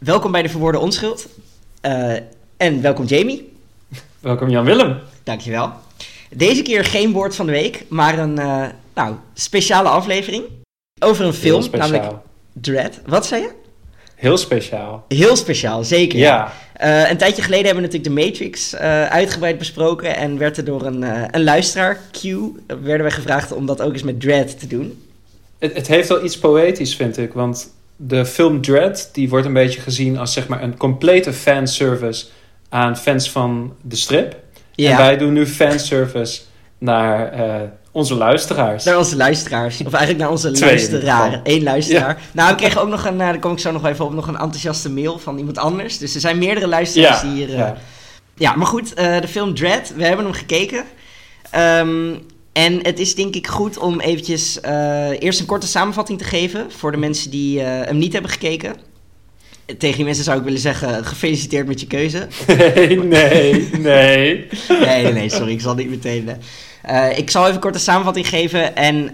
welkom bij de Verwoorde Onschuld. Uh, en welkom Jamie. Welkom Jan-Willem. Dankjewel. Deze keer geen woord van de week, maar een uh, nou, speciale aflevering. Over een film, namelijk Dread. Wat zei je? Heel speciaal. Heel speciaal, zeker. Ja. Uh, een tijdje geleden hebben we natuurlijk de Matrix uitgebreid besproken. En werd er door een, een luisteraar, Q, werden we gevraagd om dat ook eens met Dread te doen. Het, het heeft wel iets poëtisch, vind ik. Want de film Dread, die wordt een beetje gezien als zeg maar een complete fanservice aan fans van de strip. Ja. En wij doen nu fanservice naar onze luisteraars. Naar onze luisteraars. Of eigenlijk naar onze luisteraar. Eén luisteraar. Nou, ik kreeg ook nog een, daar kom ik zo nog even op, nog een enthousiaste mail van iemand anders. Dus er zijn meerdere luisteraars die hier... ja. ja, maar goed, de film Dread, we hebben hem gekeken. Um, en het is denk ik goed om eventjes uh, eerst een korte samenvatting te geven voor de mensen die uh, hem niet hebben gekeken. Tegen die mensen zou ik willen zeggen, gefeliciteerd met je keuze. Nee, nee, nee. nee, nee, sorry, ik zal niet meteen... Uh, ik zal even een korte samenvatting geven. En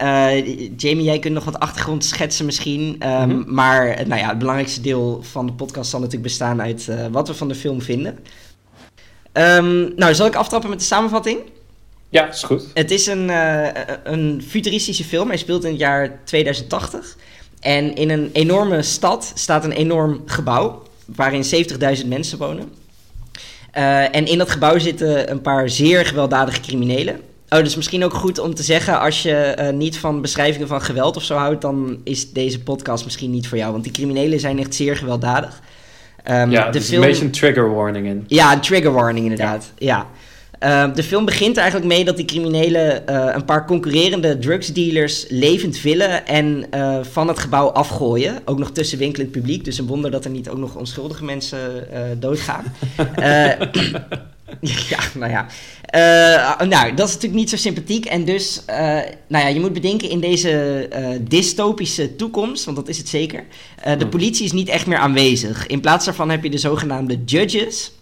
Jamie, jij kunt nog wat achtergrond schetsen misschien. Um, mm -hmm. Maar nou ja, het belangrijkste deel van de podcast zal natuurlijk bestaan uit wat we van de film vinden. Um, nou, zal ik aftrappen met de samenvatting? Ja, is goed. Het is een, uh, een futuristische film. Hij speelt in het jaar 2080. En in een enorme stad staat een enorm gebouw. Waarin 70.000 mensen wonen. Uh, en in dat gebouw zitten een paar zeer gewelddadige criminelen. Oh, dus misschien ook goed om te zeggen, als je uh, niet van beschrijvingen van geweld of zo houdt, dan is deze podcast misschien niet voor jou. Want die criminelen zijn echt zeer gewelddadig. Um, ja, er is film... een beetje een trigger warning in. Ja, een trigger warning inderdaad. ja. ja. Uh, de film begint eigenlijk mee dat die criminelen uh, een paar concurrerende drugsdealers levend villen en uh, van het gebouw afgooien. Ook nog tussen winkelend publiek. Dus een wonder dat er niet ook nog onschuldige mensen doodgaan. ja, nou ja. nou, dat is natuurlijk niet zo sympathiek. En dus, nou ja, je moet bedenken in deze dystopische toekomst, want dat is het zeker. de hmm. politie is niet echt meer aanwezig. In plaats daarvan heb je de zogenaamde judges.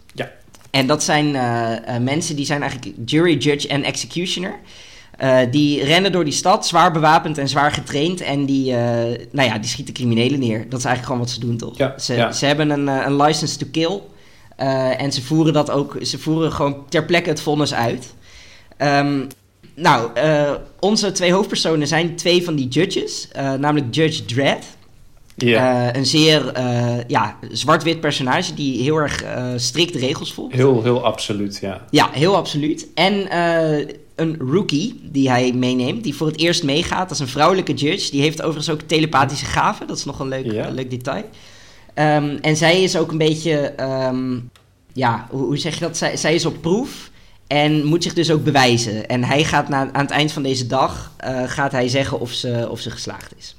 En dat zijn uh, uh, mensen die zijn eigenlijk jury, judge en executioner. Uh, die rennen door die stad, zwaar bewapend en zwaar getraind. En die, nou ja, die schieten criminelen neer. Dat is eigenlijk gewoon wat ze doen, toch? Ja, ze, ja. ze hebben een, een license to kill. en ze voeren dat ook, ze voeren gewoon ter plekke het vonnis uit. Um, nou, onze twee hoofdpersonen zijn twee van die judges. namelijk Judge Dredd. Yeah. Uh, een zeer uh, ja, zwart-wit personage die heel erg uh, strikt regels volgt. Heel, heel absoluut, ja. Ja, heel absoluut. En eh, een rookie die hij meeneemt, die voor het eerst meegaat. Dat is een vrouwelijke judge. Die heeft overigens ook telepathische gaven. Dat is nog een leuk, yeah. leuk detail. Um, en zij is ook een beetje, um, ja, hoe, hoe, zeg je dat? Zij, zij is op proef. En moet zich dus ook bewijzen. En hij gaat na, aan het eind van deze dag gaat hij zeggen of ze, of ze geslaagd is.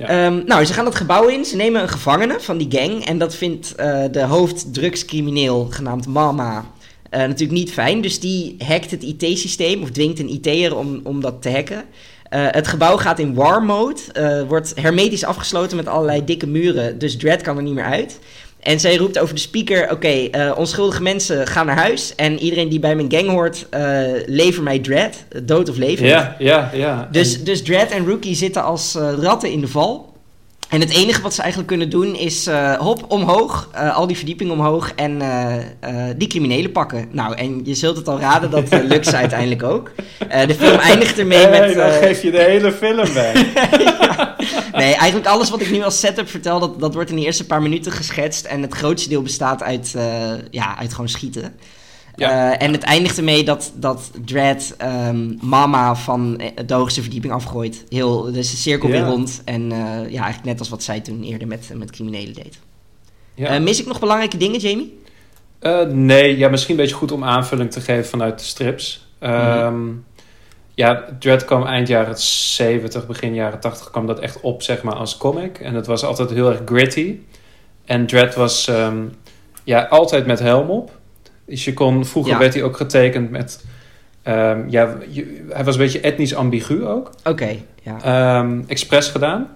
Um, nou, ze gaan dat gebouw in. Ze nemen een gevangene van die gang. En dat vindt uh, de hoofddrugscrimineel genaamd Mama uh, natuurlijk niet fijn. Dus die hackt het IT-systeem of dwingt een IT'er om, om dat te hacken. Uh, het gebouw gaat in war mode. wordt hermetisch afgesloten met allerlei dikke muren. Dus Dread kan er niet meer uit. En zij roept over de speaker: Oké, okay, uh, onschuldige mensen gaan naar huis. En iedereen die bij mijn gang hoort, uh, lever mij Dread. Dood of leven. Ja, ja, ja. Dus, en... dus Dread en Rookie zitten als uh, ratten in de val. En het enige wat ze eigenlijk kunnen doen is uh, hop omhoog, uh, al die verdiepingen omhoog en uh, die criminelen pakken. Nou, en je zult het al raden, dat lukt ze uiteindelijk ook. de film eindigt ermee hey, met... dan geef je de hele film weg. ja. Nee, eigenlijk alles wat ik nu als setup vertel, dat, dat wordt in de eerste paar minuten geschetst. En het grootste deel bestaat uit, ja, uit gewoon schieten. Ja. Uh, en het eindigt ermee dat, dat Dread um, Mama van de hoogste verdieping afgooit. Heel, dus de cirkel weer rond. En uh, ja, eigenlijk net als wat zij toen eerder met, met criminelen deed. Ja. Mis ik nog belangrijke dingen, Jamie? nee, ja, misschien een beetje goed om aanvulling te geven vanuit de strips. -hmm. um, ja, Dread kwam eind jaren 70, begin jaren 80 kwam dat echt op, zeg maar, als comic. En het was altijd heel erg gritty. En Dread was um, ja, altijd met helm op. Dus je kon, vroeger ja. werd hij ook getekend met. Um, ja, je, hij was een beetje etnisch ambigu ook. Oké, okay, ja. Um, expres gedaan.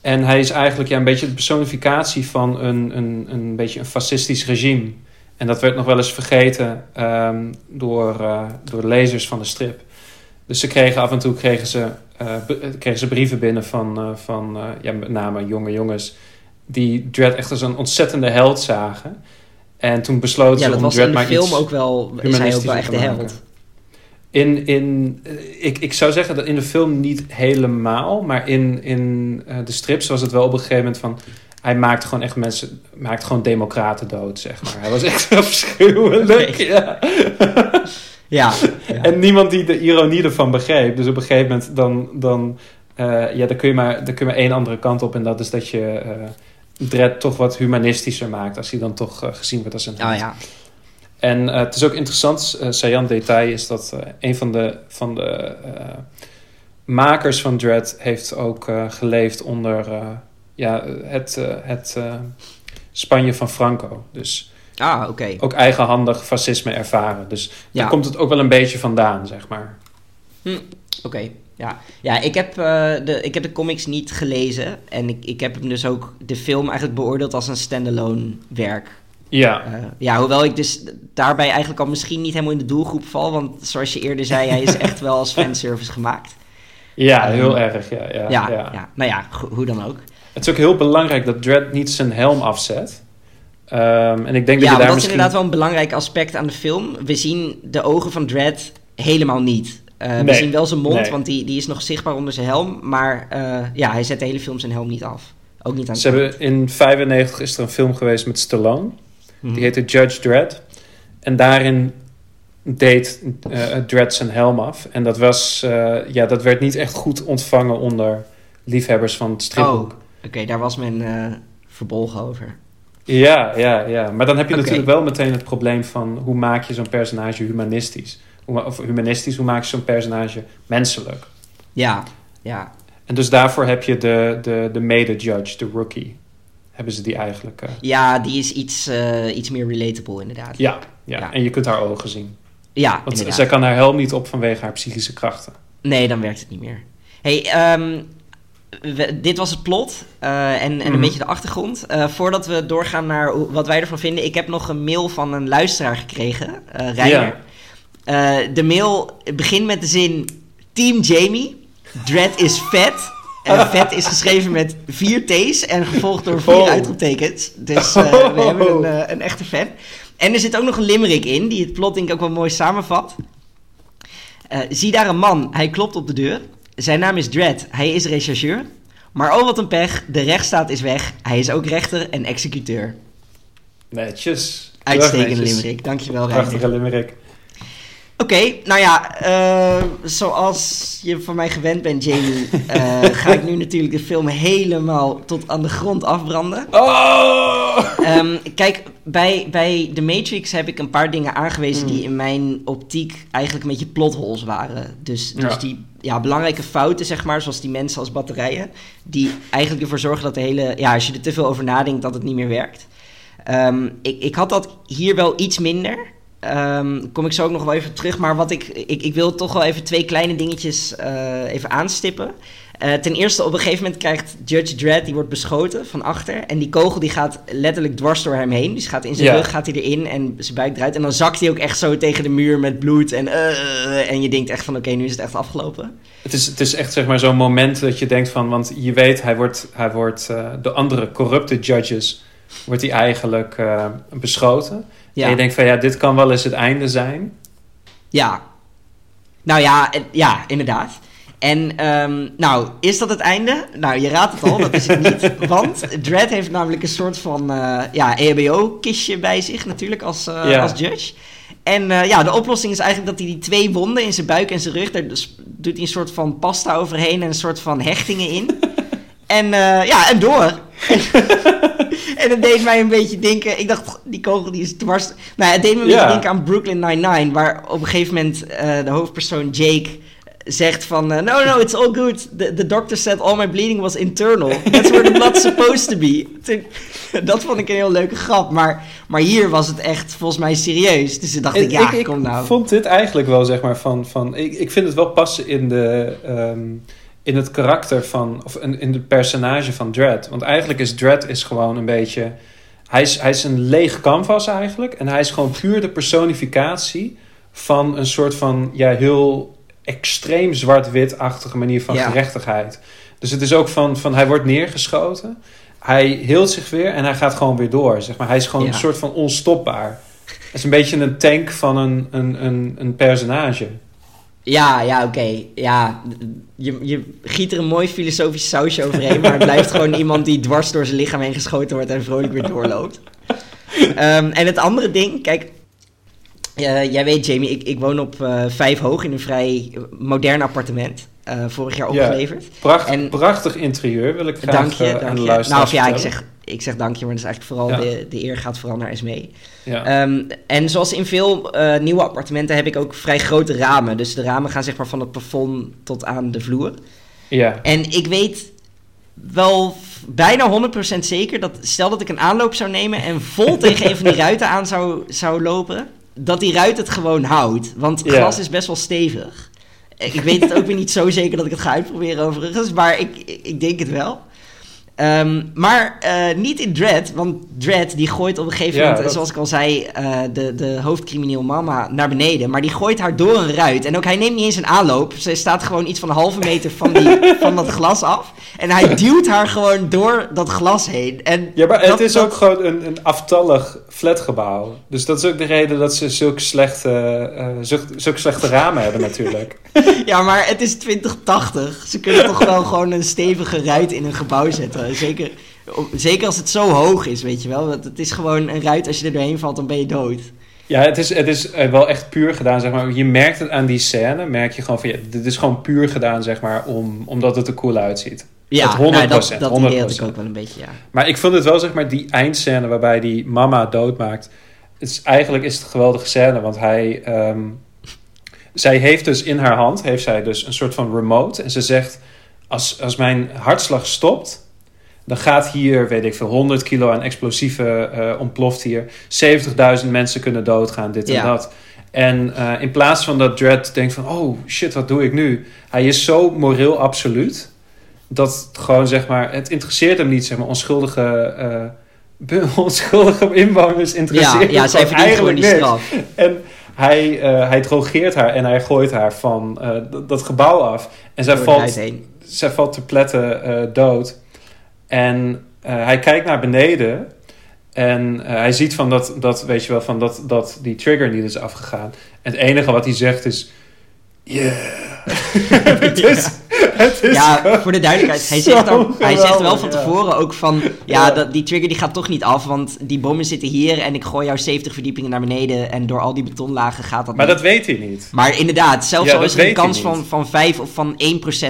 En hij is eigenlijk ja, een beetje de personificatie van een, een, een beetje een fascistisch regime. En dat werd nog wel eens vergeten um, door, uh, door lezers van de strip. Dus ze kregen af en toe kregen ze, uh, kregen ze brieven binnen van, uh, van ja, met name jonge jongens die Dredd echt als een ontzettende held zagen. En toen besloten Ja, ze dat om was in de film ook wel... Is hij ook wel echt de held. In, in, eh, ik, ik zou zeggen dat in de film niet helemaal, maar in, in eh, de strips was het wel op een gegeven moment van. Hij maakte gewoon echt mensen, maakte gewoon democraten dood, zeg maar. Hij was echt afschuwelijk. Ja. Ja, ja. En niemand die de ironie ervan begreep. Dus op een gegeven moment dan, dan, eh, ja, dan, kun je maar, dan kun je maar één andere kant op. En dat is dat je Dredd toch wat humanistischer maakt. Als hij dan toch eh, gezien wordt als een held. Oh ja. En eh, het is ook interessant, uh, detail is dat een van de, van de makers van Dread heeft ook geleefd onder ja, het, het Spanje van Franco. Dus Ah, oké. ook eigenhandig fascisme ervaren. Dus Ja. daar komt het ook wel een beetje vandaan, zeg maar. Oké, ja. Ja, ik heb, eh, de, ik heb de comics niet gelezen. En ik, ik heb hem dus ook de film eigenlijk beoordeeld als een standalone werk. Ja, Eh, ja, hoewel ik dus daarbij eigenlijk al misschien niet helemaal in de doelgroep val. Want zoals je eerder zei, hij is echt wel als fanservice gemaakt. ja heel Ehm, erg. Ja, ja, Ja, ja. ja. nou ja, hoe dan ook. Het is ook heel belangrijk dat Dread niet zijn helm afzet. Ehm, en ik denk Ja, dat je daar dat is misschien... inderdaad wel een belangrijk aspect aan de film. We zien de ogen van Dredd helemaal niet. Eh, we zien wel zijn mond, nee. want die, die is nog zichtbaar onder zijn helm. Maar eh, ja, hij zet de hele film zijn helm niet af. Ook niet aan Ze hebben in 95 is er een film geweest met Stallone. Mhm. Die heette Judge Dredd. En daarin deed eh Dredd zijn helm af. En dat, was, ja, dat werd niet echt goed ontvangen onder liefhebbers van het stripboek. Oh, oké, daar was men verbolgen over. Ja, ja, ja. Maar dan heb je natuurlijk wel meteen het probleem van... hoe maak je zo'n personage humanistisch? Of humanistisch, hoe maak je zo'n personage menselijk? Ja, ja. En dus daarvoor heb je de, de, de mede-judge, de rookie. Hebben ze die eigenlijk... eh, Ja, die is iets, eh, iets meer relatable inderdaad. ja, ja, Ja. en je kunt haar ogen zien. Ja, Want inderdaad. zij kan haar helm niet op vanwege haar psychische krachten. Nee, dan werkt het niet meer. hey, ehm, we- dit was het plot eh, en, en een Mhm. beetje de achtergrond. Voordat we doorgaan naar wat wij ervan vinden... ik heb nog een mail van een luisteraar gekregen, Reiner. Eh, de mail begint met de zin... Team Jamie, Dread is vet... En vet is geschreven met vier T's en gevolgd door vier Oh. uitroeptekens. Dus eh, we Oh. hebben een, eh, een echte fan. En er zit ook nog een limerick in, die het plot denk ik ook wel mooi samenvat. Eh, zie daar een man, hij klopt op de deur. Zijn naam is Dredd, hij is rechercheur. Maar oh wat een pech, de rechtsstaat is weg. Hij is ook rechter en executeur. Netjes. Uitstekende netjes. limerick, dankjewel. Prachtige limerick. Oké, nou ja, eh, zoals je van mij gewend bent, Jamie, eh, ga ik nu natuurlijk de film helemaal tot aan de grond afbranden. Oh! Ehm, kijk, bij, bij The Matrix heb ik een paar dingen aangewezen die in mijn optiek eigenlijk een beetje plotholes waren. Dus, dus Ja. die ja, belangrijke fouten, zeg maar, zoals die mensen als batterijen, die eigenlijk ervoor zorgen dat de hele, ja, als je er te veel over nadenkt, dat het niet meer werkt. Ehm, ik, ik had dat hier wel iets minder. Ehm, kom ik zo ook nog wel even terug. Maar wat ik, ik, ik wil toch wel even twee kleine dingetjes eh, even aanstippen. Eh, ten eerste, op een gegeven moment krijgt Judge Dredd, die wordt beschoten van achter. En die kogel die gaat letterlijk dwars door hem heen. Dus gaat in zijn Ja. rug, gaat hij erin en zijn buik eruit. En dan zakt hij ook echt zo tegen de muur met bloed. En, eh, en je denkt echt van, oké, nu is het echt afgelopen. Het is, het is echt zeg maar zo'n moment dat je denkt van... Want je weet, hij wordt, hij wordt de andere corrupte judges... wordt hij eigenlijk beschoten. Ja. En je denkt van ja, dit kan wel eens het einde zijn. Ja. Nou ja, ja, inderdaad. En, ehm, nou, is dat het einde? Nou, je raadt het al, dat is het niet. Want Dredd heeft namelijk een soort van, eh, ja, EHBO-kistje bij zich natuurlijk als, eh, Ja. als judge. En eh, ja, de oplossing is eigenlijk dat hij die twee wonden in zijn buik en zijn rug, daar dus- doet hij een soort van pasta overheen en een soort van hechtingen in. en ja, en door. en het deed mij een beetje denken, ik dacht, die kogel die is dwars. Nou, het deed me een Ja. beetje denken aan Brooklyn Nine-Nine, waar op een gegeven moment eh, de hoofdpersoon Jake zegt van, eh, no, no, it's all good. The, the doctor said all my bleeding was internal. That's where the blood's supposed to be. Toen- dat vond ik een heel leuke grap, maar, maar hier was het echt volgens mij serieus. Dus toen dacht ik, ja, ik, kom nou. vond dit eigenlijk wel zeg maar van... van ik, ik vind het wel passen in, de, ehm, in het karakter van... of in, in het personage van Dredd. Want eigenlijk is Dredd is gewoon een beetje... Hij is, hij is een leeg canvas eigenlijk. En hij is gewoon puur de personificatie van een soort van... ja, heel extreem zwart-wit-achtige manier van Ja. gerechtigheid. Dus het is ook van, van hij wordt neergeschoten. hij hield zich weer en hij gaat gewoon weer door. Zeg maar. Hij is gewoon Ja. een soort van onstopbaar. Het is een beetje een tank van een, een, een, een personage. Ja, ja, oké. Ja, je, je giet er een mooi filosofisch sausje overheen, maar het blijft gewoon iemand die dwars door zijn lichaam heen geschoten wordt en vrolijk weer doorloopt. Ehm, en het andere ding, kijk, eh, jij weet Jamie, ik, ik woon op eh, vijf hoog in een vrij modern appartement, eh, vorig jaar Ja. opgeleverd. Pracht, En- prachtig interieur wil ik graag dank je, eh, aan dank de je. luisteraars Nou, of ja, ik zeg, ik zeg dank je, maar dat is eigenlijk vooral Ja. de, de eer gaat vooral naar Esmee. Ja. Ehm, en zoals in veel eh, nieuwe appartementen heb ik ook vrij grote ramen. Dus de ramen gaan zeg maar van het plafond tot aan de vloer. ja. En ik weet wel bijna 100% zeker dat stel dat ik een aanloop zou nemen en vol tegen een van die ruiten aan zou, zou lopen, dat die ruit het gewoon houdt. Want glas is best wel stevig. Ik weet het ook weer niet zo zeker dat ik het ga uitproberen overigens, maar ik, ik, denk het wel. Ehm, maar eh, niet in Dread, want Dread die gooit op een gegeven Ja, moment, dat- zoals ik al zei, eh, de, de hoofdcrimineel mama naar beneden. Maar die gooit haar door een ruit. En ook hij neemt niet eens een aanloop. Ze staat gewoon iets van een halve meter van, die, van dat glas af. En hij duwt haar gewoon door dat glas heen. En Ja, maar het is dat- ook gewoon een, een aftallig flatgebouw. Dus dat is ook de reden dat ze zulke slechte, eh, zulke, zulke slechte ramen hebben natuurlijk. Ja, maar het is 2080. Ze kunnen toch wel gewoon een stevige ruit in een gebouw zetten. Zeker, zeker als het zo hoog is, weet je wel. Want het is gewoon een ruit, als je er doorheen valt, dan ben je dood. Ja, het is, het is eh, wel echt puur gedaan, zeg maar. Je merkt het aan die scène, merk je gewoon van... Ja, dit is gewoon puur gedaan, zeg maar, om, omdat het er cool uitziet. Ja, Dat 100%, nou, dat, dat idee had 100%. ik ook wel een beetje, ja. Maar ik vond het wel, zeg maar, die eindscène waarbij die mama doodmaakt. Het is, eigenlijk is het een geweldige scène, want hij... ehm, zij heeft dus in haar hand, heeft zij dus een soort van remote. En ze zegt, als, als mijn hartslag stopt, dan gaat hier, weet ik veel, 100 kilo aan explosieven eh, ontploft hier. 70.000 mensen kunnen doodgaan, dit en Ja. dat. En eh, in plaats van dat Dredd denkt van, oh shit, wat doe ik nu? Hij is zo moreel absoluut dat het gewoon zeg maar, het interesseert hem niet, zeg maar, onschuldige, be- onschuldige inwoners Ja, interesseert ja zij verdient gewoon eigenlijk die niks. straf. En hij, hij drogeert haar en hij gooit haar van dat gebouw af. En zij Door valt, zij valt te pletten dood. En eh, hij kijkt naar beneden. En eh, hij ziet van dat, dat, weet je wel, van dat, dat die trigger niet is afgegaan. En het enige wat hij zegt is... Yeah. het is, het is Ja, voor de duidelijkheid. Hij zegt, ook, hij zegt wel van ja. tevoren ook van... Ja. Dat, die trigger die gaat toch niet af, want die bommen zitten hier... en ik gooi jou 70 verdiepingen naar beneden... en door al die betonlagen gaat dat Maar niet. dat weet hij niet. Maar inderdaad, zelfs Ja, al is er een kans van, van 5 of van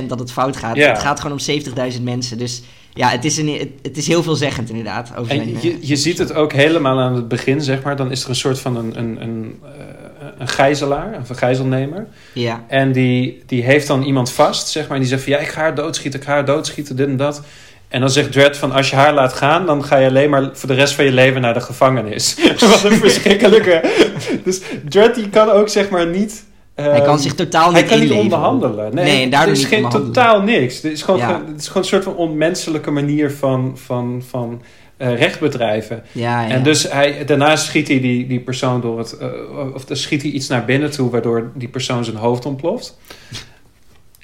1% dat het fout gaat... Ja. het gaat gewoon om 70.000 mensen. Dus ja, het is, een, het, het is heel veelzeggend inderdaad. Over En eh, je, je ziet het ook helemaal aan het begin, zeg maar. Dan is er een soort van een, een, een, eh, een gijzelaar, een gijzelnemer. ja. En die, die heeft dan iemand vast, zeg maar. En die zegt van, ja, ik ga haar doodschieten, ik ga haar doodschieten, dit en dat. En dan zegt Dredd van, als je haar laat gaan... dan ga je alleen maar voor de rest van je leven naar de gevangenis. Wat een verschrikkelijke... Dus Dredd die kan ook, zeg maar, niet... Hij ehm, kan zich totaal niet hij kan niet onderhandelen. Nee, Nee, daardoor er is geen totaal niks. Het is gewoon, Ja. het is gewoon een soort van onmenselijke manier van, van, van eh, recht bedrijven. Ja, ja. En dus hij, daarna schiet hij die, die persoon door het... eh, of dan schiet hij iets naar binnen toe... waardoor die persoon zijn hoofd ontploft.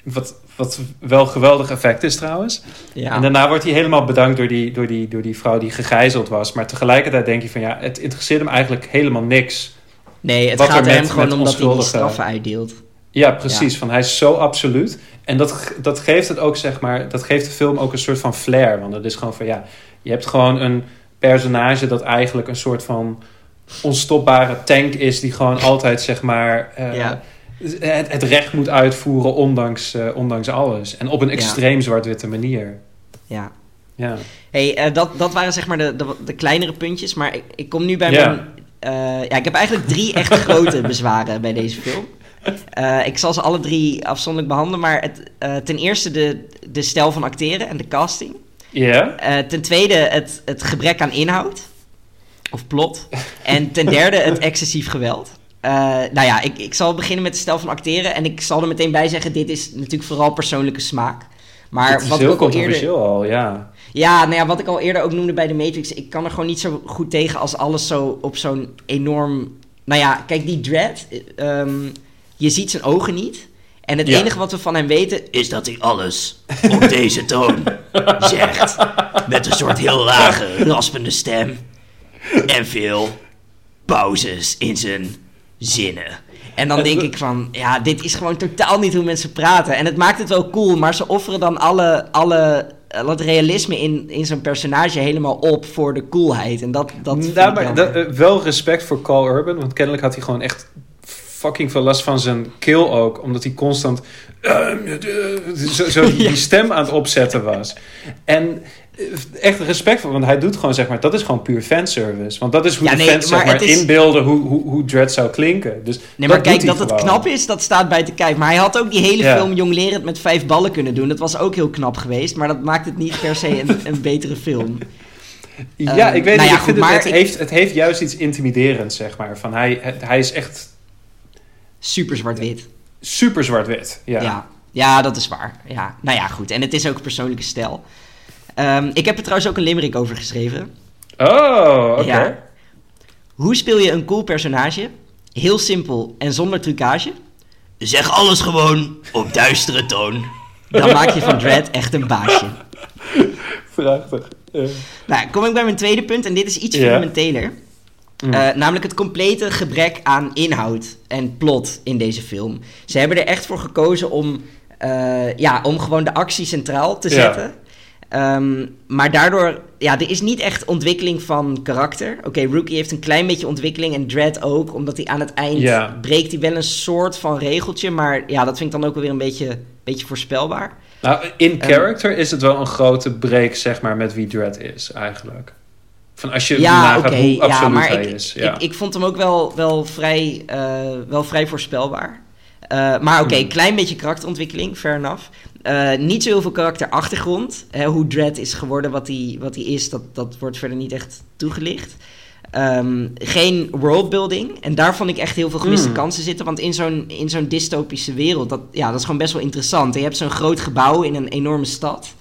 Wat, wat wel geweldig effect is trouwens. ja. En daarna wordt hij helemaal bedankt door die, door, die, door die vrouw die gegijzeld was. Maar tegelijkertijd denk je van ja, het interesseert hem eigenlijk helemaal niks. Nee, het wat gaat er hem gewoon met om dat hij die straffen uitdeelt. Ja, precies. Van hij is zo absoluut. En dat, dat geeft het ook, zeg maar, dat geeft de film ook een soort van flair. Want het is gewoon van ja, je hebt gewoon een personage dat eigenlijk een soort van onstopbare tank is. Die gewoon altijd, zeg maar, eh, Ja. het, het recht moet uitvoeren ondanks, eh, ondanks alles. En op een Ja. extreem zwart-witte manier. Ja. Ja. Hey, eh, dat, dat waren zeg maar de, de, de kleinere puntjes. Maar ik, ik kom nu bij mijn... eh, ja, ik heb eigenlijk drie echt grote bezwaren bij deze film. Eh, ik zal ze alle drie afzonderlijk behandelen. Maar het, eh, ten eerste de, de stijl van acteren en de casting. Ja? Ten tweede het, het gebrek aan inhoud. Of plot. En ten derde het excessief geweld. Nou ja, ik, ik zal beginnen met de stijl van acteren. En ik zal er meteen bij zeggen, dit is natuurlijk vooral persoonlijke smaak. Maar het is wat ik heel ook al eerder... al, ja. Ja, nou ja, wat ik al eerder ook noemde bij de Matrix. Ik kan er gewoon niet zo goed tegen als alles zo op zo'n enorm... Nou ja, kijk, die dread... ehm, je ziet zijn ogen niet. En het Ja. enige wat we van hem weten is dat hij alles op deze toon zegt. Met een soort heel lage, raspende stem. En veel pauzes in zijn zinnen. En dan denk ik van, ja, dit is gewoon totaal niet hoe mensen praten. En het maakt het wel cool, maar ze offeren dan alle, alle, al het realisme in, in zo'n personage helemaal op voor de coolheid. En dat, dat nou, maar dat, eh, wel respect voor Carl Urban, want kennelijk had hij gewoon echt fucking veel last van zijn keel ook, omdat hij constant eh, zo, zo die, die stem aan het opzetten was. En eh, echt respect voor, want hij doet gewoon zeg maar, dat is gewoon puur fanservice, want dat is hoe Ja, de fans zeg maar is- inbeelden hoe, hoe, hoe Dread zou klinken. Dus Nee, maar dat kijk, dat het knap is, dat staat bij te kijken. Maar hij had ook die hele Ja. film jonglerend met vijf ballen kunnen doen. Dat was ook heel knap geweest, maar dat maakt het niet per se een, een betere film. Ja, Ehm, ik weet nou niet. ja, ik vind goed, het, maar het, ik- heeft, het heeft juist iets intimiderends, zeg maar. Van hij, hij is echt Super zwart-wit. super zwart-wit. Ja. Ja. ja. dat is waar. Ja. Nou ja, goed. En het is ook persoonlijke stijl. Ehm, ik heb er trouwens ook een limerick over geschreven. Oh, oké. Ja. Hoe speel je een cool personage? Heel simpel en zonder trucage. Zeg alles gewoon op duistere toon. Dan maak je van Dread echt een baasje. Prachtig. Ja. Nou, kom ik bij mijn tweede punt en dit is iets Ja. fundamenteler. Mm. Eh, namelijk het complete gebrek aan inhoud en plot in deze film. Ze hebben er echt voor gekozen om, eh, ja, om gewoon de actie centraal te zetten. Ehm, maar daardoor, ja, er is niet echt ontwikkeling van karakter. Oké, Rookie heeft een klein beetje ontwikkeling en Dread ook, omdat hij aan het eind Ja. breekt hij wel een soort van regeltje. Maar ja, dat vind ik dan ook wel weer een beetje, beetje voorspelbaar. Nou, in Ehm, character is het wel een grote break, zeg maar, met wie Dread is, eigenlijk. Van als je Ja, nagaat oké. hoe Ja, absoluut maar hij ik, is. Ja. ik, ik vond hem ook wel, wel, vrij, eh, wel vrij voorspelbaar. Eh, maar oké, Hmm. klein beetje karakterontwikkeling, fair enough. Eh, niet zo heel veel karakterachtergrond. Hè, hoe Dredd is geworden, wat hij wat is, dat, dat wordt verder niet echt toegelicht. Ehm, geen worldbuilding. En daar vond ik echt heel veel gemiste Hmm. kansen zitten. Want in zo'n, in zo'n dystopische wereld, dat, ja, dat is gewoon best wel interessant. Je hebt zo'n groot gebouw in een enorme stad.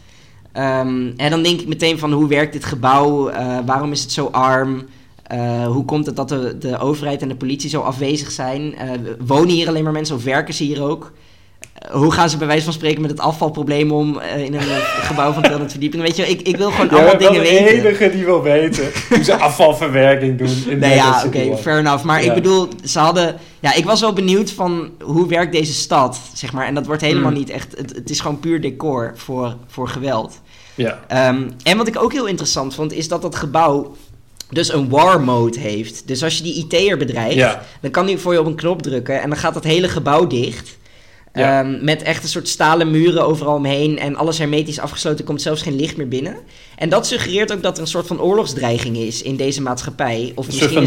Ehm, en dan denk ik meteen van hoe werkt dit gebouw? Eh, waarom is het zo arm? Eh, hoe komt het dat de, de overheid en de politie zo afwezig zijn? Wonen hier alleen maar mensen of werken ze hier ook? Hoe gaan ze bij wijze van spreken met het afvalprobleem om eh, in een gebouw van 200 verdiepingen? Weet je, ik, ik wil gewoon allemaal bent wel dingen de weten. enige die wil weten hoe ze afvalverwerking doen. In Nee, Dead ja, oké, One. fair enough. Maar Ja. ik bedoel, ze hadden... Ja, ik was wel benieuwd van hoe werkt deze stad, zeg maar. En dat wordt helemaal Hmm. niet echt... Het, het is gewoon puur decor voor, voor geweld. Ja. Ehm, en wat ik ook heel interessant vond, is dat dat gebouw dus een war mode heeft. Dus als je die IT'er bedreigt, Ja. dan kan hij voor je op een knop drukken en dan gaat dat hele gebouw dicht. Ja. Ehm, met echt een soort stalen muren overal omheen en alles hermetisch afgesloten, komt zelfs geen licht meer binnen. En dat suggereert ook dat er een soort van oorlogsdreiging is in deze maatschappij. Of Een soort van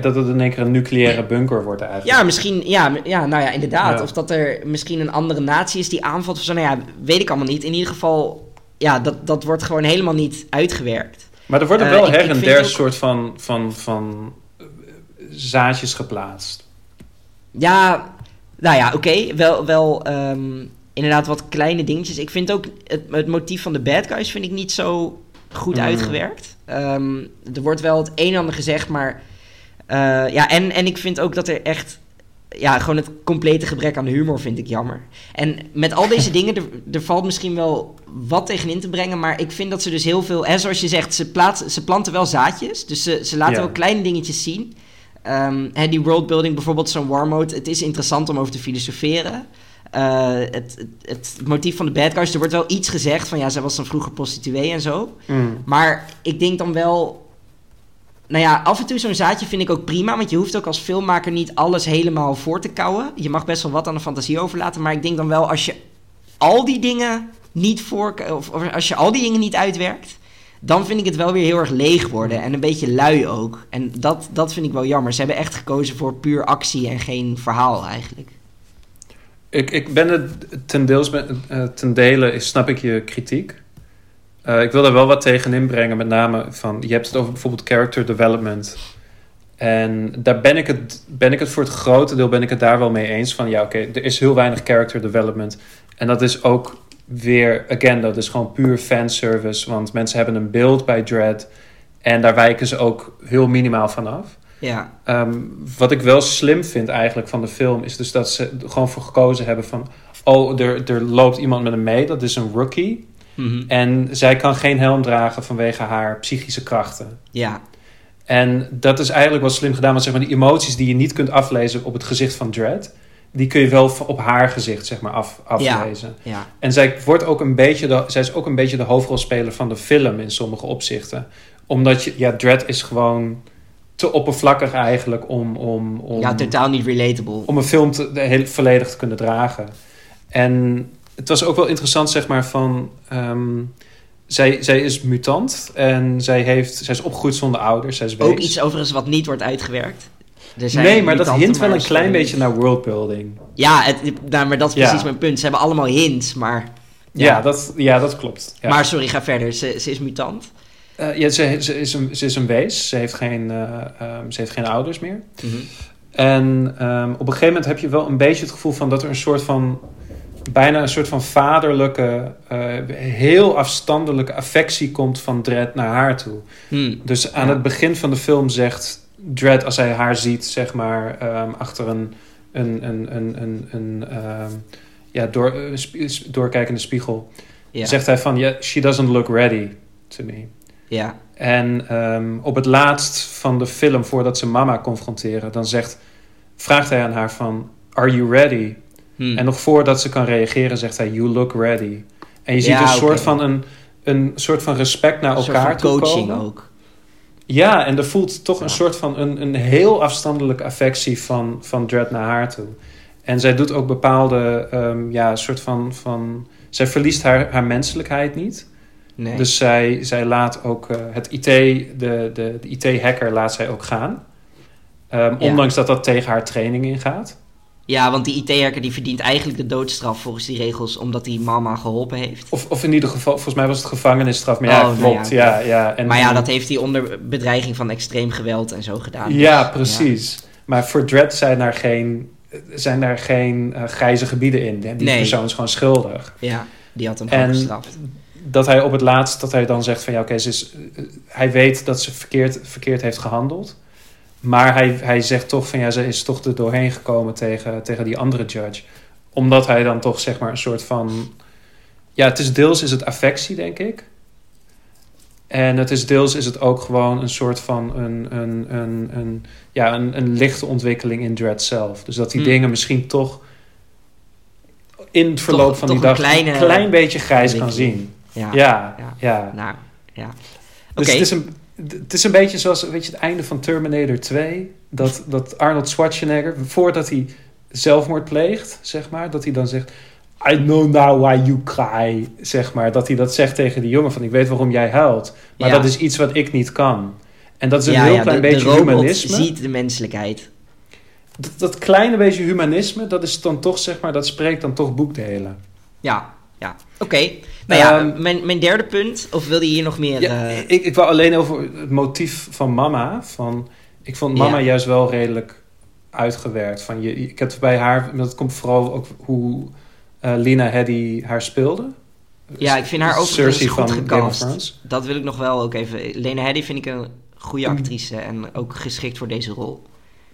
dat het in één keer een nucleaire bunker wordt eigenlijk. ja, misschien, ja, ja, nou ja, inderdaad. Ja. Of dat er misschien een andere natie is die aanvalt of zo. Nou ja, weet ik allemaal niet. In ieder geval, ja, dat, dat wordt gewoon helemaal niet uitgewerkt. Maar er worden Eh, wel her en der ook- soort van, van, van zaadjes geplaatst. Ja, nou ja, oké. Wel, wel ehm, inderdaad wat kleine dingetjes. Ik vind ook het, het motief van de bad guys vind ik niet zo goed Mm. uitgewerkt. Ehm, er wordt wel het een en ander gezegd, maar... eh, ja, en, en ik vind ook dat er echt... Ja, gewoon het complete gebrek aan humor vind ik jammer. En met al deze dingen, er, er valt misschien wel wat tegenin te brengen... maar ik vind dat ze dus heel veel... En zoals je zegt, ze, plaatsen, ze planten wel zaadjes. Dus ze, ze laten wel kleine dingetjes zien... Ehm, hè, die worldbuilding, bijvoorbeeld zo'n war mode, het is interessant om over te filosoferen. Eh, het, het, het motief van de bad guys, er wordt wel iets gezegd van ja, zij was dan vroeger prostituee en zo. Mm. Maar ik denk dan wel, nou ja, af en toe zo'n zaadje vind ik ook prima, want je hoeft ook als filmmaker niet alles helemaal voor te kouwen. Je mag best wel wat aan de fantasie overlaten, maar ik denk dan wel als je al die dingen niet voor, of, of als je al die dingen niet uitwerkt, dan vind ik het wel weer heel erg leeg worden en een beetje lui ook. En dat, dat vind ik wel jammer. Ze hebben echt gekozen voor puur actie en geen verhaal eigenlijk. Ik, ik ben het ten, deels met, eh, ten dele, snap ik je kritiek. Eh, ik wil daar wel wat tegen inbrengen, met name van, je hebt het over bijvoorbeeld character development. En daar ben ik, het, ben ik het voor het grote deel ben ik het daar wel mee eens van, ja oké, er is heel weinig character development. En dat is ook weer, again, dat is gewoon puur fanservice, want mensen hebben een beeld bij Dread en daar wijken ze ook heel minimaal van af. Ja. Ehm, wat ik wel slim vind eigenlijk van de film is dus dat ze er gewoon voor gekozen hebben van... Oh, er, er loopt iemand met hem mee, dat is een rookie. Mhm. En zij kan geen helm dragen vanwege haar psychische krachten. Ja. En dat is eigenlijk wel slim gedaan. Want zeg maar, die emoties die je niet kunt aflezen op het gezicht van Dredd... die kun je wel op haar gezicht zeg maar, af, aflezen. Ja. En zij, wordt ook een beetje de, zij is ook een beetje de hoofdrolspeler van de film in sommige opzichten. Omdat je, ja, Dredd is gewoon te oppervlakkig eigenlijk om, om, om, Ja, totaal niet relatable. om een film te, de heel, volledig te kunnen dragen. En het was ook wel interessant, zeg maar, van... ehm, zij, zij is mutant en zij, heeft, zij is opgegroeid zonder ouders. Zij is Ook iets overigens wat niet wordt uitgewerkt. Er zijn Nee, maar dat hint wel een klein beetje naar worldbuilding. Ja, het, nou, maar dat is Ja. precies mijn punt. Ze hebben allemaal hints, maar... Ja, dat, ja, dat klopt. Ja. Maar sorry, ga verder. Ze, ze is mutant. Eh, ja, ze, ze, is een, ze is een wees. Ze heeft geen, eh, ehm, ze heeft geen ouders meer. En ehm, op een gegeven moment heb je wel een beetje het gevoel van dat er een soort van bijna een soort van vaderlijke, eh, heel afstandelijke affectie komt van Dredd naar haar toe. Hm. Dus aan Ja. het begin van de film zegt Dredd, als hij haar ziet, zeg maar, ehm, achter een, een, een, een, een, een ehm, ja, door, een spie- doorkijkende spiegel, zegt hij van, yeah, she doesn't look ready to me. ja. En ehm, op het laatst van de film, voordat ze mama confronteren, dan zegt, vraagt hij aan haar van, are you ready? Hm. En nog voordat ze kan reageren, zegt hij, you look ready. En je ziet Ja, een soort van een, een soort van respect naar Een elkaar toe coaching komen. ook. Ja, en er voelt toch een soort van een, een heel afstandelijke affectie van, van Dredd naar haar toe. En zij doet ook bepaalde, ehm, ja, soort van, van... Zij verliest haar, haar menselijkheid niet. Nee. Dus zij, zij laat ook eh, het IT, de, de, de IT-hacker laat zij ook gaan. Ehm, Ja. Ondanks dat dat tegen haar training ingaat. Ja, want die IT-hacker die verdient eigenlijk de doodstraf volgens die regels... omdat hij mama geholpen heeft. Of, of in ieder geval, volgens mij was het gevangenisstraf. Maar ja, Oh, nou ja. ja, ja. En, maar ja, dat heeft hij onder bedreiging van extreem geweld en zo gedaan. Ja, Dus, precies. Maar voor Dredd zijn daar geen, zijn daar geen eh, grijze gebieden in. Die Nee. persoon is gewoon schuldig. Ja, die had hem gewoon gestraft. Dat hij op het laatst, dat hij dan zegt van ja, oké, ze is, eh, hij weet dat ze verkeerd, verkeerd heeft gehandeld. Maar hij, hij zegt toch van ja, ze is toch er doorheen gekomen tegen, tegen die andere judge. Omdat hij dan toch zeg maar een soort van. Ja, het is deels is het affectie, denk ik. En het is deels is het ook gewoon een soort van een, een, een, een, ja, een, een lichte ontwikkeling in Dread zelf. Dus dat die Hmm. dingen misschien toch in het verloop Toch- van toch die een dag kleine een klein beetje grijs kan zien. Ja, Ja, Ja. ja. nou, ja. Dus Oké. het, is een, het is een beetje zoals weet je, het einde van Terminator 2. Dat, dat Arnold Schwarzenegger, voordat hij zelfmoord pleegt, zeg maar, dat hij dan zegt... I know now why you cry, zeg maar. Dat hij dat zegt tegen die jongen van, ik weet waarom jij huilt. Maar Ja. dat is iets wat ik niet kan. En dat is een ja, heel ja, klein de, beetje de humanisme. ziet de menselijkheid. Dat, dat kleine beetje humanisme, dat is dan toch, zeg maar, dat spreekt dan toch boekdelen. Ja, ja. Oké. Nou ja, Ehm, mijn, mijn derde punt, of wil je hier nog meer... Ja, eh, ik, ik wou alleen over het motief van mama. Van, ik vond mama Ja. juist wel redelijk uitgewerkt. Van je, ik heb bij haar, dat komt vooral ook hoe eh, Lina Headey haar speelde. Ja, ik vind haar overigens Cersei goed van gecast. Thrones. Dat wil ik nog wel ook even... Lena Headey vind ik een goede Mm. actrice en ook geschikt voor deze rol.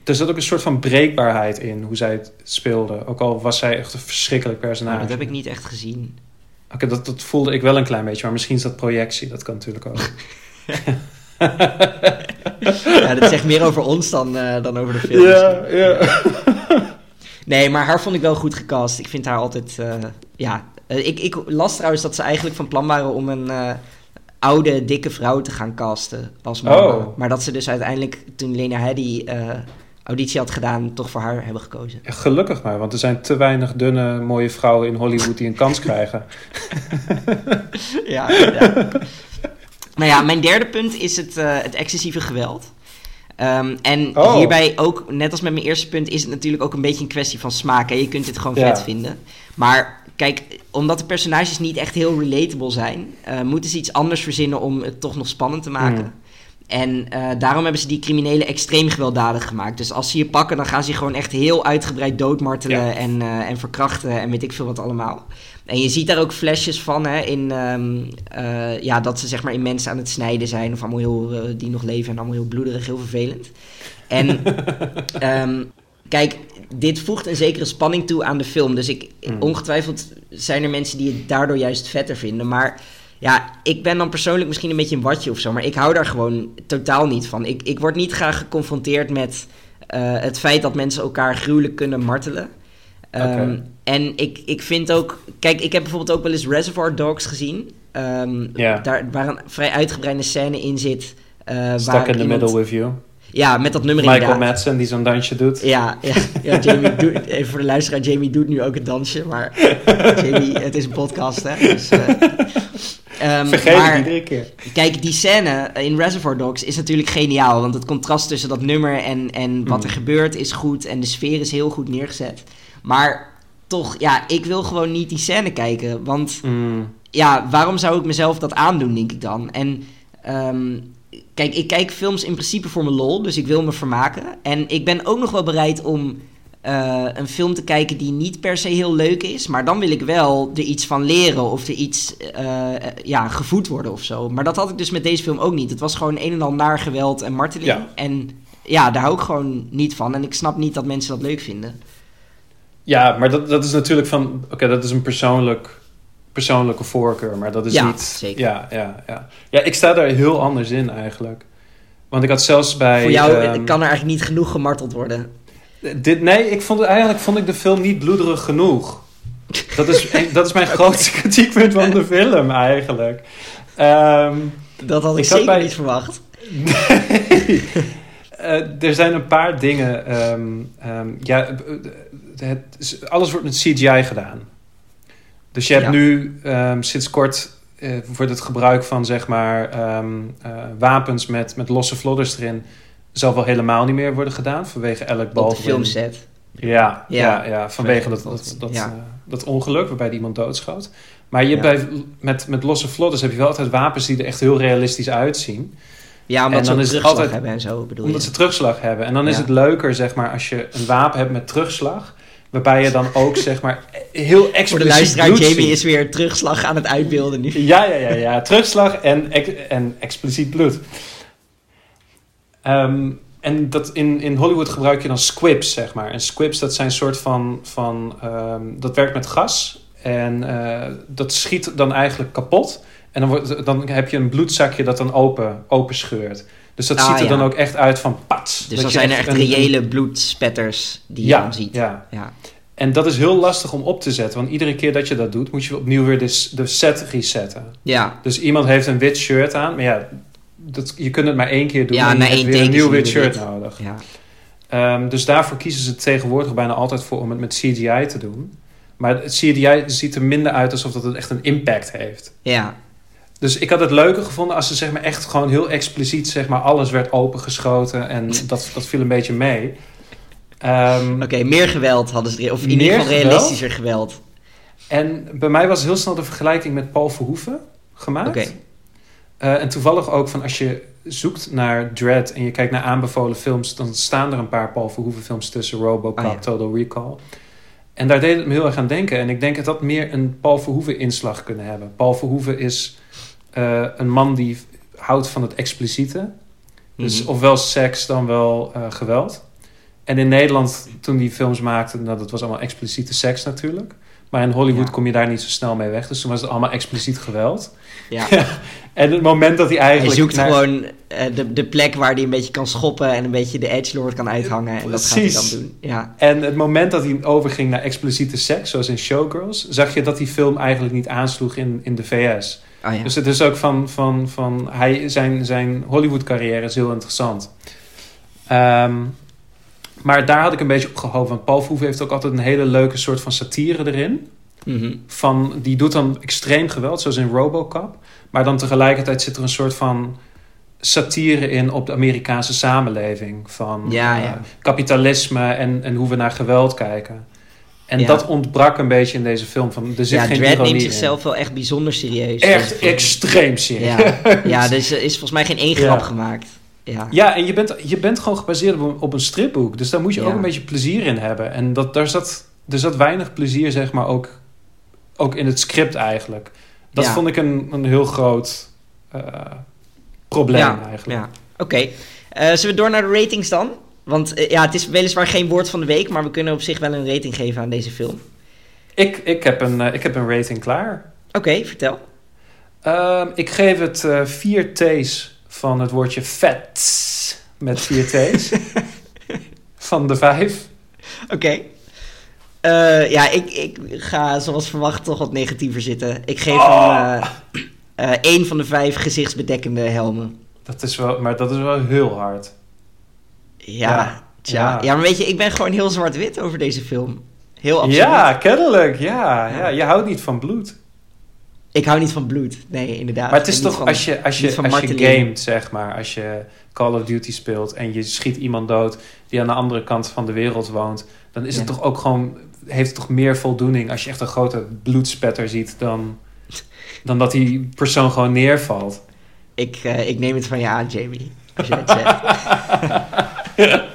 Er zat ook een soort van breekbaarheid in hoe zij het speelde. Ook al was zij echt een verschrikkelijk personage. Nou, dat heb ik niet echt gezien. Oké, dat, dat voelde ik wel een klein beetje. Maar misschien is dat projectie. Dat kan natuurlijk ook. Ja, dat zegt meer over ons dan, eh, dan over de film. ja, ja. Nee, maar haar vond ik wel goed gecast. Ik vind haar altijd... eh, ja, Eh, ik, ik las trouwens dat ze eigenlijk van plan waren om een oude, dikke vrouw te gaan casten als mama. Oh. Maar dat ze dus uiteindelijk, toen Lena Headey auditie had gedaan, toch voor haar hebben gekozen. Gelukkig maar, want er zijn te weinig dunne, mooie vrouwen in Hollywood die een kans krijgen. ja, ja. nou ja, mijn derde punt is het, eh, het excessieve geweld. Ehm, en Oh. hierbij ook, net als met mijn eerste punt, is het natuurlijk ook een beetje een kwestie van smaak. Hè? Je kunt dit gewoon Ja. vet vinden. Maar kijk, omdat de personages niet echt heel relatable zijn, eh, moeten ze iets anders verzinnen om het toch nog spannend te maken. Mm. En eh, daarom hebben ze die criminelen extreem gewelddadig gemaakt. Dus als ze je pakken, dan gaan ze je gewoon echt heel uitgebreid doodmartelen Ja. en, eh, en verkrachten en weet ik veel wat allemaal. En je ziet daar ook flesjes van, hè, in, ehm, eh, ja, dat ze zeg maar in mensen aan het snijden zijn. Of allemaal heel, die nog leven en allemaal heel bloederig, heel vervelend. En ehm, kijk, dit voegt een zekere spanning toe aan de film. Dus ik, Mm. ongetwijfeld zijn er mensen die het daardoor juist vetter vinden. Maar ja, ik ben dan persoonlijk misschien een beetje een watje of zo. Maar ik hou daar gewoon totaal niet van. Ik, ik word niet graag geconfronteerd met eh, het feit dat mensen elkaar gruwelijk kunnen martelen. Ehm. En ik, ik vind ook... Kijk, ik heb bijvoorbeeld ook wel eens Reservoir Dogs gezien. Ehm, daar, waar een vrij uitgebreide scène in zit. eh, Stuck waar in the iemand- middle with you. Ja, met dat nummer Michael inderdaad. Madsen die zo'n dansje doet. Ja, ja, ja Jamie doet, even voor de luisteraar, Jamie doet nu ook het dansje, maar Jamie, het is een podcast, hè. Dus, eh, ehm, Vergeet maar, het iedere keer. Kijk, die scène in Reservoir Dogs is natuurlijk geniaal, want het contrast tussen dat nummer en, en wat Mm. er gebeurt is goed en de sfeer is heel goed neergezet. Maar toch, ja, ik wil gewoon niet die scène kijken, want Mm. ja, waarom zou ik mezelf dat aandoen, denk ik dan? En ehm, kijk, ik kijk films in principe voor mijn lol, dus ik wil me vermaken. En ik ben ook nog wel bereid om eh, een film te kijken die niet per se heel leuk is, maar dan wil ik wel er iets van leren of er iets eh, ja, gevoed worden of zo. Maar dat had ik dus met deze film ook niet. Het was gewoon een en al naar geweld en marteling. Ja. En ja, daar hou ik gewoon niet van. En ik snap niet dat mensen dat leuk vinden. Ja, maar dat, dat is natuurlijk van... Oké, dat is een persoonlijk, persoonlijke voorkeur, maar dat is Ja, niet... zeker. Ja, ja, ja. ja, ik sta daar heel anders in eigenlijk. Want ik had zelfs bij... Voor jou eh, ehm, kan er eigenlijk niet genoeg gemarteld worden. Dit, nee, ik vond, eigenlijk vond ik de film niet bloederig genoeg. Dat is, dat is mijn grootste kritiekpunt van de film eigenlijk. Ehm, Dat had ik, Ik zeker bij- niet verwacht. nee. Eh, er zijn een paar dingen. ehm, ehm, ja, eh, het, alles wordt met CGI gedaan. Dus je hebt Ja. nu sinds kort eh, wordt het gebruik van zeg maar wapens met, met losse vlodders erin zal wel helemaal niet meer worden gedaan vanwege elk Op de filmset. Ja, ja. Ja. ja, vanwege dat, Dat- dat, ja. eh, dat ongeluk waarbij iemand doodschoot. Maar je Ja. bij, met, met losse vlodders heb je wel altijd wapens die er echt heel realistisch uitzien. Ja, omdat En ze dan ook is het terugslag altijd- hebben en zo, bedoel Omdat je? ze terugslag hebben. En dan is het leuker, zeg maar, als je een wapen hebt met terugslag. Waarbij je dan ook, zeg maar, heel expliciet Voor de luisteraar, Jamie is weer terugslag aan het uitbeelden nu. Ja, ja, ja, ja. Terugslag en, en expliciet bloed. Ehm, en dat in, in Hollywood gebruik je dan squibs, zeg maar. En squibs, dat zijn soort van... van ehm, dat werkt met gas. En eh, dat schiet dan eigenlijk kapot. En dan, wordt, dan heb je een bloedzakje dat dan open, open scheurt. Dus dat Ah, ziet er ja. dan ook echt uit van pats. Dus Dat zijn er echt een- reële bloedspetters die je dan ziet. Ja, Ja. en dat is heel lastig om op te zetten. Want iedere keer dat je dat doet, moet je opnieuw weer de, de set resetten. Ja. Dus iemand heeft een wit shirt aan. Maar ja, dat, je kunt het maar één keer doen. Ja, en je hebt één weer een nieuw wit shirt wit. nodig. ja. Ehm, dus daarvoor kiezen ze tegenwoordig bijna altijd voor om het met CGI te doen. Maar het CGI ziet er minder uit alsof dat het echt een impact heeft. Ja. Dus ik had het leuker gevonden als ze zeg maar echt gewoon heel expliciet zeg maar alles werd opengeschoten. En dat, dat viel een beetje mee. Ehm, Oké, meer geweld hadden ze erin. Of in ieder geval realistischer geweld. En bij mij was heel snel de vergelijking met Paul Verhoeven gemaakt. Oké. Eh, en toevallig ook van als je zoekt naar Dread en je kijkt naar aanbevolen films, dan staan er een paar Paul Verhoeven films tussen Robocop, Ah, ja. Total Recall. En daar deed het me heel erg aan denken. En ik denk dat dat meer een Paul Verhoeven inslag kunnen hebben. Paul Verhoeven is eh, een man die houdt van het expliciete. Dus Mhm. ofwel seks dan wel eh, geweld. En in Nederland, toen die films maakten, nou, dat was allemaal expliciete seks natuurlijk. Maar in Hollywood Ja. kom je daar niet zo snel mee weg. Dus toen was het allemaal expliciet geweld. Ja. En het moment dat hij Hij eigenlijk... zoekt naar- gewoon eh, de, de plek waar hij een beetje kan schoppen en een beetje de edgelord kan uithangen. En dat gaat hij dan doen. Ja. En het moment dat hij overging naar expliciete seks, zoals in Showgirls, zag je dat die film eigenlijk niet aansloeg in, in de VS. Oh, ja. Dus het is ook van, van, van hij, zijn, zijn Hollywood-carrière is heel interessant. Ehm, maar daar had ik een beetje op gehoopt. Want Paul Verhoeven heeft ook altijd een hele leuke soort van satire erin. Mhm. Van, die doet dan extreem geweld, zoals in Robocop. Maar dan tegelijkertijd zit er een soort van satire in op de Amerikaanse samenleving. Van Ja, eh, ja. kapitalisme en, en hoe we naar geweld kijken. En Ja. dat ontbrak een beetje in deze film. Van, er zit Ja, geen Dredd neemt in. zichzelf wel echt bijzonder serieus. Echt extreem serieus. Ja, ja dus er is volgens mij geen één grap gemaakt. Ja. Ja, en je bent, je bent gewoon gebaseerd op een, op een stripboek. Dus daar moet je Ja. ook een beetje plezier in hebben. En dat, daar zat, er zat weinig plezier, zeg maar, ook, ook in het script eigenlijk. Dat Ja. vond ik een, een heel groot eh, probleem eigenlijk. ja. Oké. Eh, zullen we door naar de ratings dan? Want eh, ja, het is weliswaar geen woord van de week, maar we kunnen op zich wel een rating geven aan deze film. Ik, ik, heb, een, ik heb een rating klaar. Oké, vertel. Ehm, ik geef het vier T's van het woordje vet. Met vier T's. van de vijf. Oké. Eh, ja, ik, ik ga zoals verwacht toch wat negatiever zitten. Ik geef Oh. hem eh, eh, één van de vijf gezichtsbedekkende helmen. Dat is wel, maar dat is wel heel hard. Ja, Ja, tja. ja. Ja. maar weet je, ik ben gewoon heel zwart-wit over deze film. Heel absoluut. Ja, kennelijk. Ja, ja. Ja. je houdt niet van bloed. Ik hou niet van bloed. Nee, inderdaad. Maar het is toch van- als je, als je, als je gamet, zeg maar, als je Call of Duty speelt en je schiet iemand dood die aan de andere kant van de wereld woont, dan is het toch ook gewoon, heeft het toch meer voldoening als je echt een grote bloedspetter ziet dan, dan dat die persoon gewoon neervalt. Ik, eh, ik neem het van je aan, Jamie. Als je het zegt.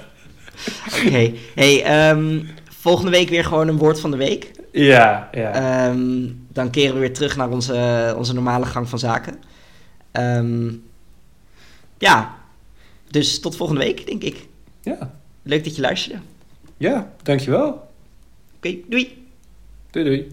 Oké. Hey, ehm, volgende week weer gewoon een woord van de week. Ja, ja. Ehm, dan keren we weer terug naar onze, onze normale gang van zaken. Ehm, ja. Dus tot volgende week, denk ik. ja. Leuk dat je luisterde. ja, dankjewel. Oké, doei. Doei doei.